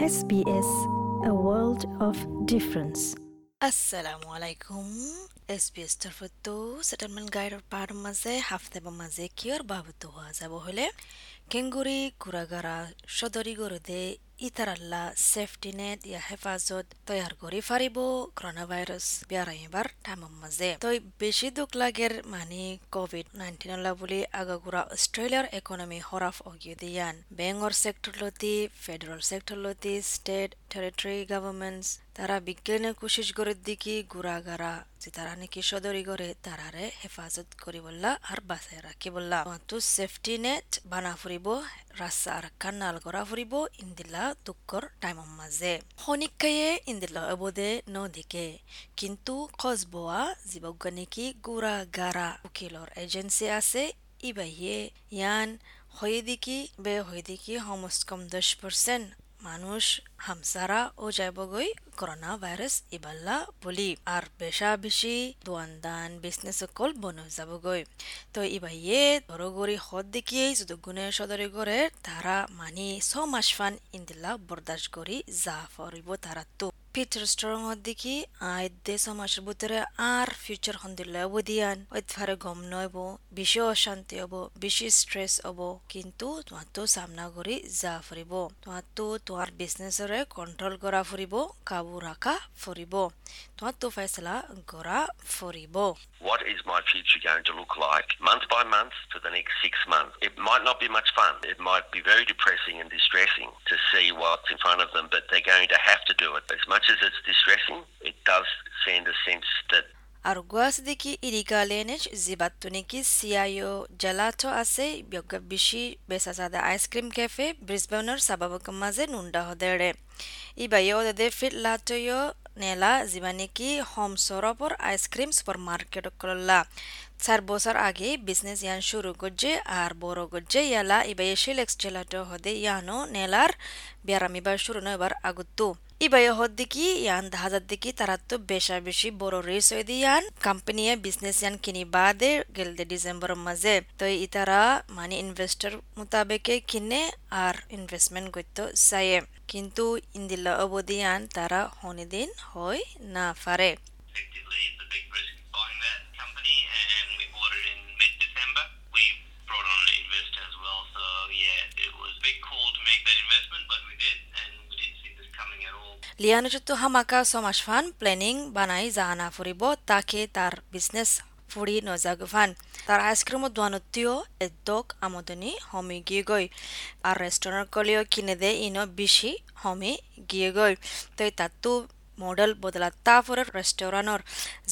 SBS, a world of difference. আসসালামু আলাইকুম S B S তৰফতো ছেটেলমেণ্ট গাইডৰ পাৰ মাজে হাফতে মাজে কিয়ৰ বাবতো হোৱা যাব হ'লে কেংগুৰি কুৰাগাৰা সদৰি গৰুদে ইতাৰাল্লা সেফটি নেট ইয়া হেফাজত তৈয়ার কৰি ফারিব করোনা ভাইরাস বেড়াইবার টাইমৰ মাঝে তই বেশি দুখ লাগের মানে কোভিড নাইন্টিন বুলি আগাগুড়া অস্ট্রেলিয়ার ইকোনমি হরাফ অগিয়ে দিয়ান বেঙ্গর সেক্টর লতি ফেডারেল সেক্টর লতি স্টেট টেরিটরি গভর্নমেন্টস তারা বিজ্ঞানে কোশিশ করে দিকি গুড়াগারা যে তারা নাকি সদরি করে তারারে হেফাজত করিবল্লা আর বাঁচাই রাখিবল্লা তো সেফটি নেট বানা ফুরিব, রাস্তা আর কান্নাল করা ফুরিব ইন্দিলা দুঃখর টাইমৰ মাজে শনিকায়ে ইন্দিলা অবদে নদিকে, কিন্তু খজবোৱা জীৱজ্ঞানিকী গুড়া গাৰা উকিলৰ এজেন্সি আছে ইবাহিয়ে, ইয়ান হয়েদিকি বে হয়ে দিকি সমস্ত কম দশ পার্সেন্ট মানুষ হামসারা ও যাইবগৈ করোনা ভাইরাস ইবাল্লা বলি আর বেশা বেশি দোয়ানদান, বিজনেস সকল বন যাবগৈ তো ইবাইয়ে বড়গরি হদ দেখিয়ে যদি গুণে সদরি করে তারা মানি ছ মাস ফান ইন্দিল্লা বরদাস্ত করি যা ফরিব তারা তো পিটার স্ট্রং দেখি আইদে সমাজের ভিতরে আর ফিউচার হন্দিলে দিয়ান ওইফারে গম নইব বেশি অশান্তি হব বেশি স্ট্রেস হব কিন্তু তোমার তো সামনা করি যা ফুরিব তোমার তো তোমার বিজনেসরে কন্ট্রোল করা ফুরিব কাবু تعطوا فيصلة نكورا فوريبو What is my future going to look like month by month for the next six months? It might not be much fun. It might be very depressing and distressing to see what's in front of them, but they're going to have to do it. As much as it's distressing, it does send a sense that Arguasideki irigalenech zibatuniki cio gelato ase biogabishi besasada ice cream cafe Brisbaneer sababakamaze nunda hodere. Ibayo de fit latoyo নেলা জিবানিকি home সরপর ice cream super market করলা চার বছর আগে business ইয়ান শুরু করছে আর বড় করছে ইয়ালা এবার এসে লেক্স জেলাটো হদে ইয়ানো নেলার বেড়ামিবার শুরু আগুত্তু ইবাই হদ্দিকি ইয়ান হাজার দিকি তারা তো বেশা বেশি বড় রেস হয়ে দিয়ান কোম্পানি বিজনেস ইয়ান কিনি বাদে গেলদে ডিসেম্বর মাঝে। তো ইতারা মানে ইনভেস্টর মোতাবেকে কিনে আর ইনভেস্টমেন্ট করতে চাইয়ে কিন্তু ইন্দিল্লা অবদিয়ান তারা হনিদিন হয় না পারে। All. হামাকা সমাজ ফান প্লেনিং বানাই জাহানা ফুরিব, তাকে তার বিজনেস ফুৰি নজাগুফান তাৰ আইচক্ৰীমত দোৱানতীয় এদক আমদনি হমি গিয়ে গই আর রেস্টুরেন্ট কলিও কিনে দে ইনো বেশি হমি গিয়ে গই তই তাতো মডেল বদলা তারপরে রেস্টুরেন্টর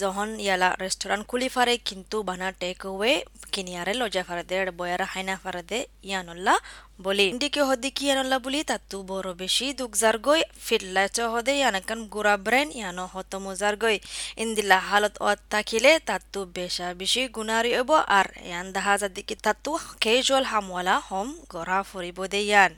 যখন ইয়ালা রেস্টুরেন্ট খুলি ফারে কিন্তু বানা টেক ওয়ে কিনিয়ারে লজা ফারে দে বয়ার হাইনা ফারে দে ইয়ানল্লা বলি ইন্ডিকে হদি কি ইয়ানল্লা বলি তাতু বড় বেশি দুগজার গই ফিরলাচ হদে ইয়ানাকান গুড়া ব্রেন ইয়ানো হত মজার গই ইন্দিলা হালত অত থাকিলে তাতু বেশা বেশি গুনারি হব আর ইয়ান দাহাজার দিকে তাতু কেজুয়াল হামওয়ালা হম গড়া ফুরিব দে ইয়ান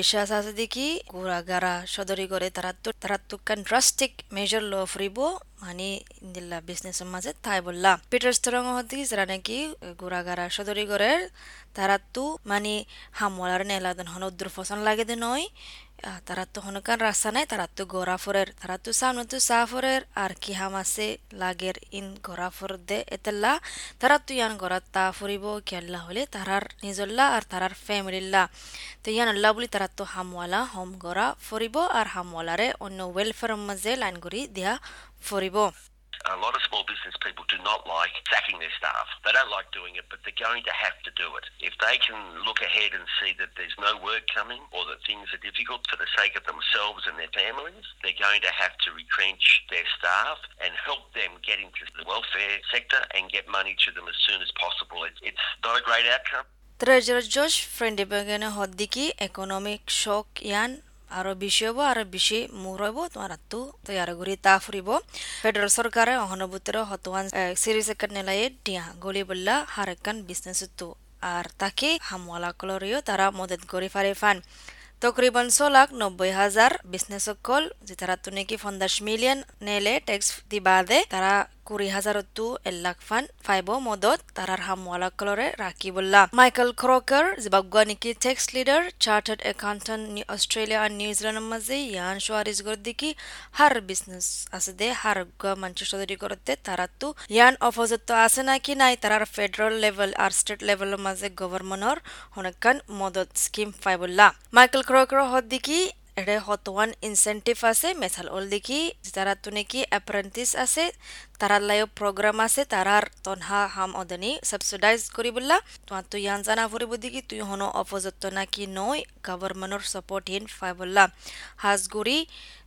বিশ্বাস আছে দেখি। গুড়াগারা সদরি করে তারা তো তারা তো কান ড্রাস্টিক মেজর ল ফ্রিব মানে ইন্দিল্লা বিজনেসের মাঝে, তাই বললাম পিটার স্ট্রং হতে যারা নাকি গুড়াগারা সদরি করে তারা তো মানে হামলার নেলাদন হন উদ্র ফসন লাগে নয়। আহ, তারা তো হনকান রাস্তা নাই তারা তো গোরা ফরের তারা তো সামনে তো সাফরের আর কি হাম আছে লাগের ইন গোরা ফর দে এতেল্লা তারা তো ইয়ান গোরা তা ফুরিব কেল্লা হলে তারার নিজল্লা আর তারার ফ্যামিলিল্লা তো ইয়ান আল্লাহ বলি তারা তো হামওয়ালা হোম গোরা ফরিব আর হামওয়ালারে অন্য ওয়েলফেয়ার মাঝে লাইন করি দিয়া ফরিব a lot of small business people do not like sacking their staff. They don't like doing it, but they're going to have to do it. If they can look ahead and see that there's no work coming or that things are difficult for the sake of themselves and their families, they're going to have to retrench their staff and help them get into the welfare sector and get money to them as soon as possible. It's, it's not a great outcome. Treasurer Josh Frendebergen Economic Shock Yan আরও বেশি হব, আরও বেশি মুর হইব তোমার তো তৈয়ার করি, তা ফুরিব। ফেডারেল সরকারে অহনভূতর হতওয়ান সিরিজ একার নেলায়ে ডিয়া গলি বললা হারেকান বিজনেস তো। আর তাকে হামওয়ালা কলরিও তারা মদত করে ফারে ফান। তকরিবান ছ লাখ নব্বই হাজার বিজনেস সকল, যে তারা তো নাকি পঞ্চাশ মিলিয়ন নেলে ট্যাক্স দিবাদে তারা কুড়ি হাজারতো এক লাখ ফান ফাইব মদত তারার হামওয়ালা কলরে রাখি বললা মাইকেল ক্রকার জিবাগুয়া নিকি tax leader chartered accountant Australia আর নিউজিল্যান্ডের মাঝে ইয়ান সোয়ারিজ গর দিকি হার বিজনেস আছে দে হার গুয়া মানুষ সদরি করতে তারা তো ইয়ান অপোজিট আছে নাকি নাই তারার ফেডারেল লেভেল আর স্টেট লেভেলের মাঝে গভর্নমেন্টর অনেকখান মদত স্কিম ফাইবুল্লা মাইকেল ক্রকার হদ দিকি এডে হতওয়ান ইনসেন্টিভ আছে মেসাল ওল দেখি যারা তো নাকি অ্যাপ্রেন্টিস আছে, তারার লাইও প্রোগ্রাম আছে, তারার তনহা হাম অদনি সাবসিডাইজ করি বললা। তোমার তুই ইয়ান জানা ফুরিব দেখি তুই হন অপযত্ত নাকি নয় গভর্নমেন্টর সাপোর্ট হিন ফাই বললা। হাজগুড়ি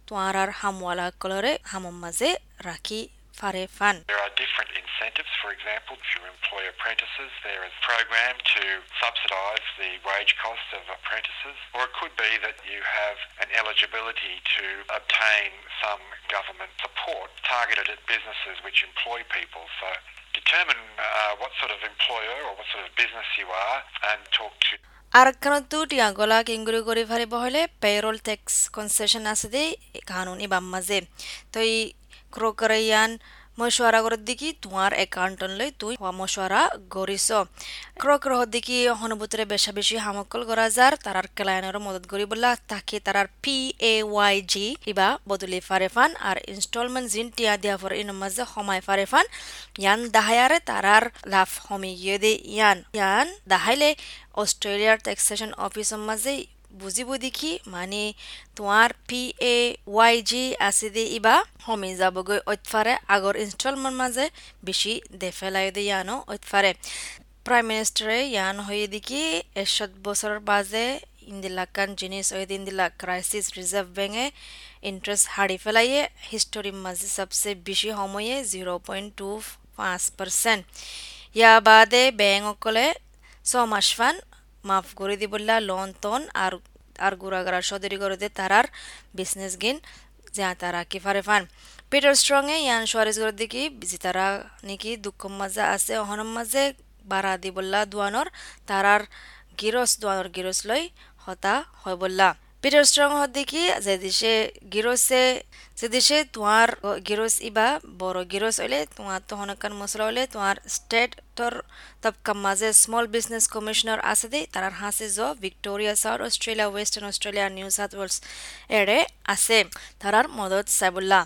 তোমার আর হামওয়ালা কলরে হামম মাঝে রাখি whare. There are different incentives. For example, if you employ apprentices, there is a program to subsidise the wage costs of apprentices. Or it could be that you have an eligibility to obtain some government support targeted at businesses which employ people. So determine uh, what sort of employer or what sort of business you are and talk to ಅರ್ಕನದ್ದು ಡಿಯಾಗೋಲಾಗ ಇಂಗುರಿ ಗುರಿ ಭರಿ ಬಹಳೆ payroll tax concession ಆಸದೆ ಕಾನೂನಿ ಬಮ್ಮಜೆ ತೊ ಈ তো এই ক্রোকরাইয়ান মশওয়ারা করে দিকি তোমার একাউন্টন লই তুই হওয়া মশওয়ারা ক্রক রহ দিকি হনবুতরে বেশা বেশি হামকল করা যার তারার ক্লায়নের মদত করি বললা তাকে তারার পি এ ওয়াই জি ইবা বদলি ফারে ফান আর ইনস্টলমেন্ট জিন টিয়া দিয়া ফর ইন মাঝে সময় ফারে ফান ইয়ান দাহায়ারে তারার লাভ হমি গিয়ে দে ইয়ান ইয়ান দাহাইলে অস্ট্রেলিয়ার ট্যাক্সেশন অফিসের মাঝে বুজিব দেখি মানে তোমার পি এ ওয়াই জি আছে দে ইবা হমি যাবগৈ ঐতফাৰে আগৰ ইনষ্টলমেণ্ট মাজে বেছি দে ফেলাই দে ইয়ানো ঐতফাৰে প্ৰাইম মিনিষ্টাৰে ইয়ান হৈ দেখি এশত বছৰৰ বাজে ইন্দিলাকান জিনিস ওই ইন্দিলা ক্রাইসিস রিজার্ভ ব্যাঙ্কে ইন্টারেস্ট হারি ফেলাইয়ে হিস্টোরির মাঝে সবচেয়ে বেশি সময়ে জিরো পয়েন্ট টু পাঁচ পার্সেন্ট ইয়া বাদে ব্যাংক অকলে ছমাস ফান মাফ করে দিবল্লা লোন তন আর আর গুড়াগাড়ার সদরি করে দে তারার বিজনেস গিন যা তারা কি ফারে ফান। পিটার স্ট্রংয়ে ইয়ান সোয়ারেজ করে দেখি যে তারা নাকি দুঃখ মাজা আছে, অহনম মাঝে বাড়া দিবল্লা তার তারার গিরস, দুয়ানর গিরস লই হতা হয় বললা। পিটার স্ট্রং হত দেখি, যে দেশে গিরসে, যে দেশে তোমার গিরস ইবা, বড় গিরস হইলে তোমার তো হনকান মশলা হইলে তোমার স্টেট তোর তবকা মাঝে স্মল বিজনেস কমিশনার আছে দে, তারার হাসে জ, Victoria South Australia, Western Australia, New South Wales এড়ে আছে। তারার মদত সাইবুল্লাহ।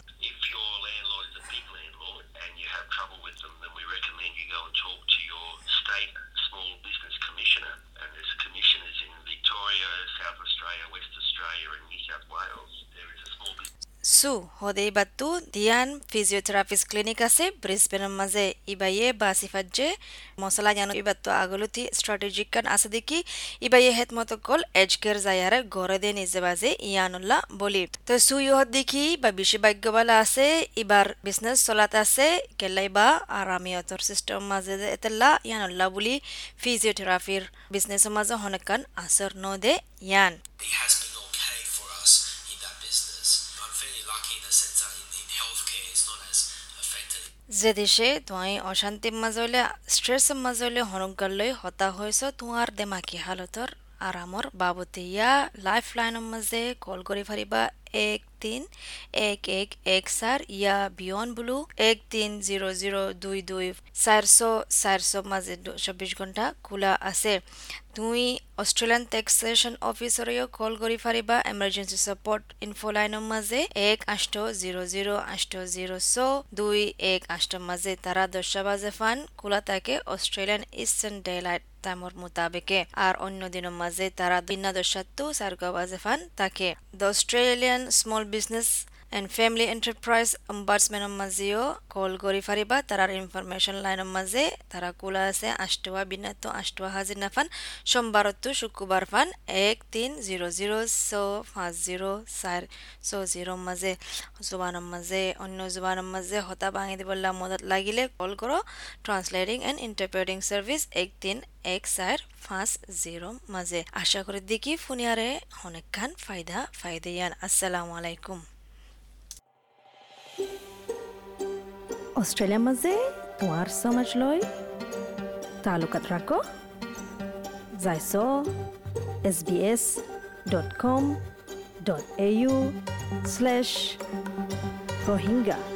সু হদে বাতু দিয়ান ফিজিওথেরাপিস্ট ক্লিনিক আছে ব্রিসবেনের মাঝে ইবাইয়ে বাসিফাজ্জে মশলা জানো ইবাত্তু আগলতি স্ট্র্যাটেজিক কান আছে দেখি ইবাইয়ে হেত মতো কল এজকের জায়ারে গড়ে দে নিজে বাজে, ইয়ানুল্লাহ বলি। তো সু ইহত দেখি, বা বেশি ভাগ্যবালা আছে ইবার বিজনেস চলাত আছে কেলাই বা আরামিয়তর সিস্টেম মাঝে দে এতেল্লা, ইয়ানুল্লাহ বলি ফিজিওথেরাপির বিজনেসের মাঝে হনেকান আসর ন দে ইয়ান যে দেশে তুই অশান্তিৰ মাজলৈ ষ্ট্ৰেছৰ মাজলৈ হনুকাল লৈ হতা হৈছ তোমাৰ দেমাকী হালতৰ আরামর বাবতে ইয়া লাইফ লাইনের মাঝে কল করে ফারিবা, এক তিন, এক এক এক চার, ইয়া বিয়ন ব্লু, এক তিন, জিরো জিরো, দুই দুই চারশো চারশো মাঝে চব্বিশ ঘণ্টা খোলা আছে। তুমি অস্ট্রেলিয়ান টেক্সেশন অফিচৰেও কল কৰি পাৰিবা এমাৰ্জেঞ্চি ছাপৰ্ট ইনফো লাইনৰ মাজে এক আঠ জিৰ' জিৰ' আঠ জিৰ' ছ দুই, এক আঠৰ মাজে তারা দশটা বাজে ফান, খোলা থাকে অস্ট্রেলিয়ান ইস্টার্ন ডে লাইট টাইমৰ মোতাবেকে। আর অন্য দিনের মাঝে তারা বিনা দশাতো চারগা বাজে ফান থাকে the Australian small business and family enterprise অম্বাৰ্ডছমেনৰ মাজেও কল কৰি পাৰিবা তাৰাৰ ইনফৰমেশ্যন লাইনৰ মাজে তাৰা কোলা আছে আঠটোৱা বিনাতো আঠটোৱা হাজিৰ নাফান সোমবাৰতো শুক্ৰবাৰ ফান এক তিন জিৰ' জিৰ' ছ পাঁচ জিৰ' চাৰ ছ জিৰ' মাজে জোবানৰ মাজে অন্য জোবানৰ মাজে হতা ভাঙি দিবলৈ মদত লাগিলে কল কৰক ট্ৰান্সলেটিং এণ্ড ইণ্টাৰপ্ৰেটিং সার্ভিস এক তিন এক চার পাঁচ জিরো মাঝে আশা করি দেখি ফুনিয়ারে অনেক খান ফায়দা ফায়দায়ান আসসালামু আলাইকুম ઓસ્ટ્રેલિયા મઝે તુંવાર સમજ લોય તાલુકાત રાખો જાયસો SBS dot com dot AU slash Rohingya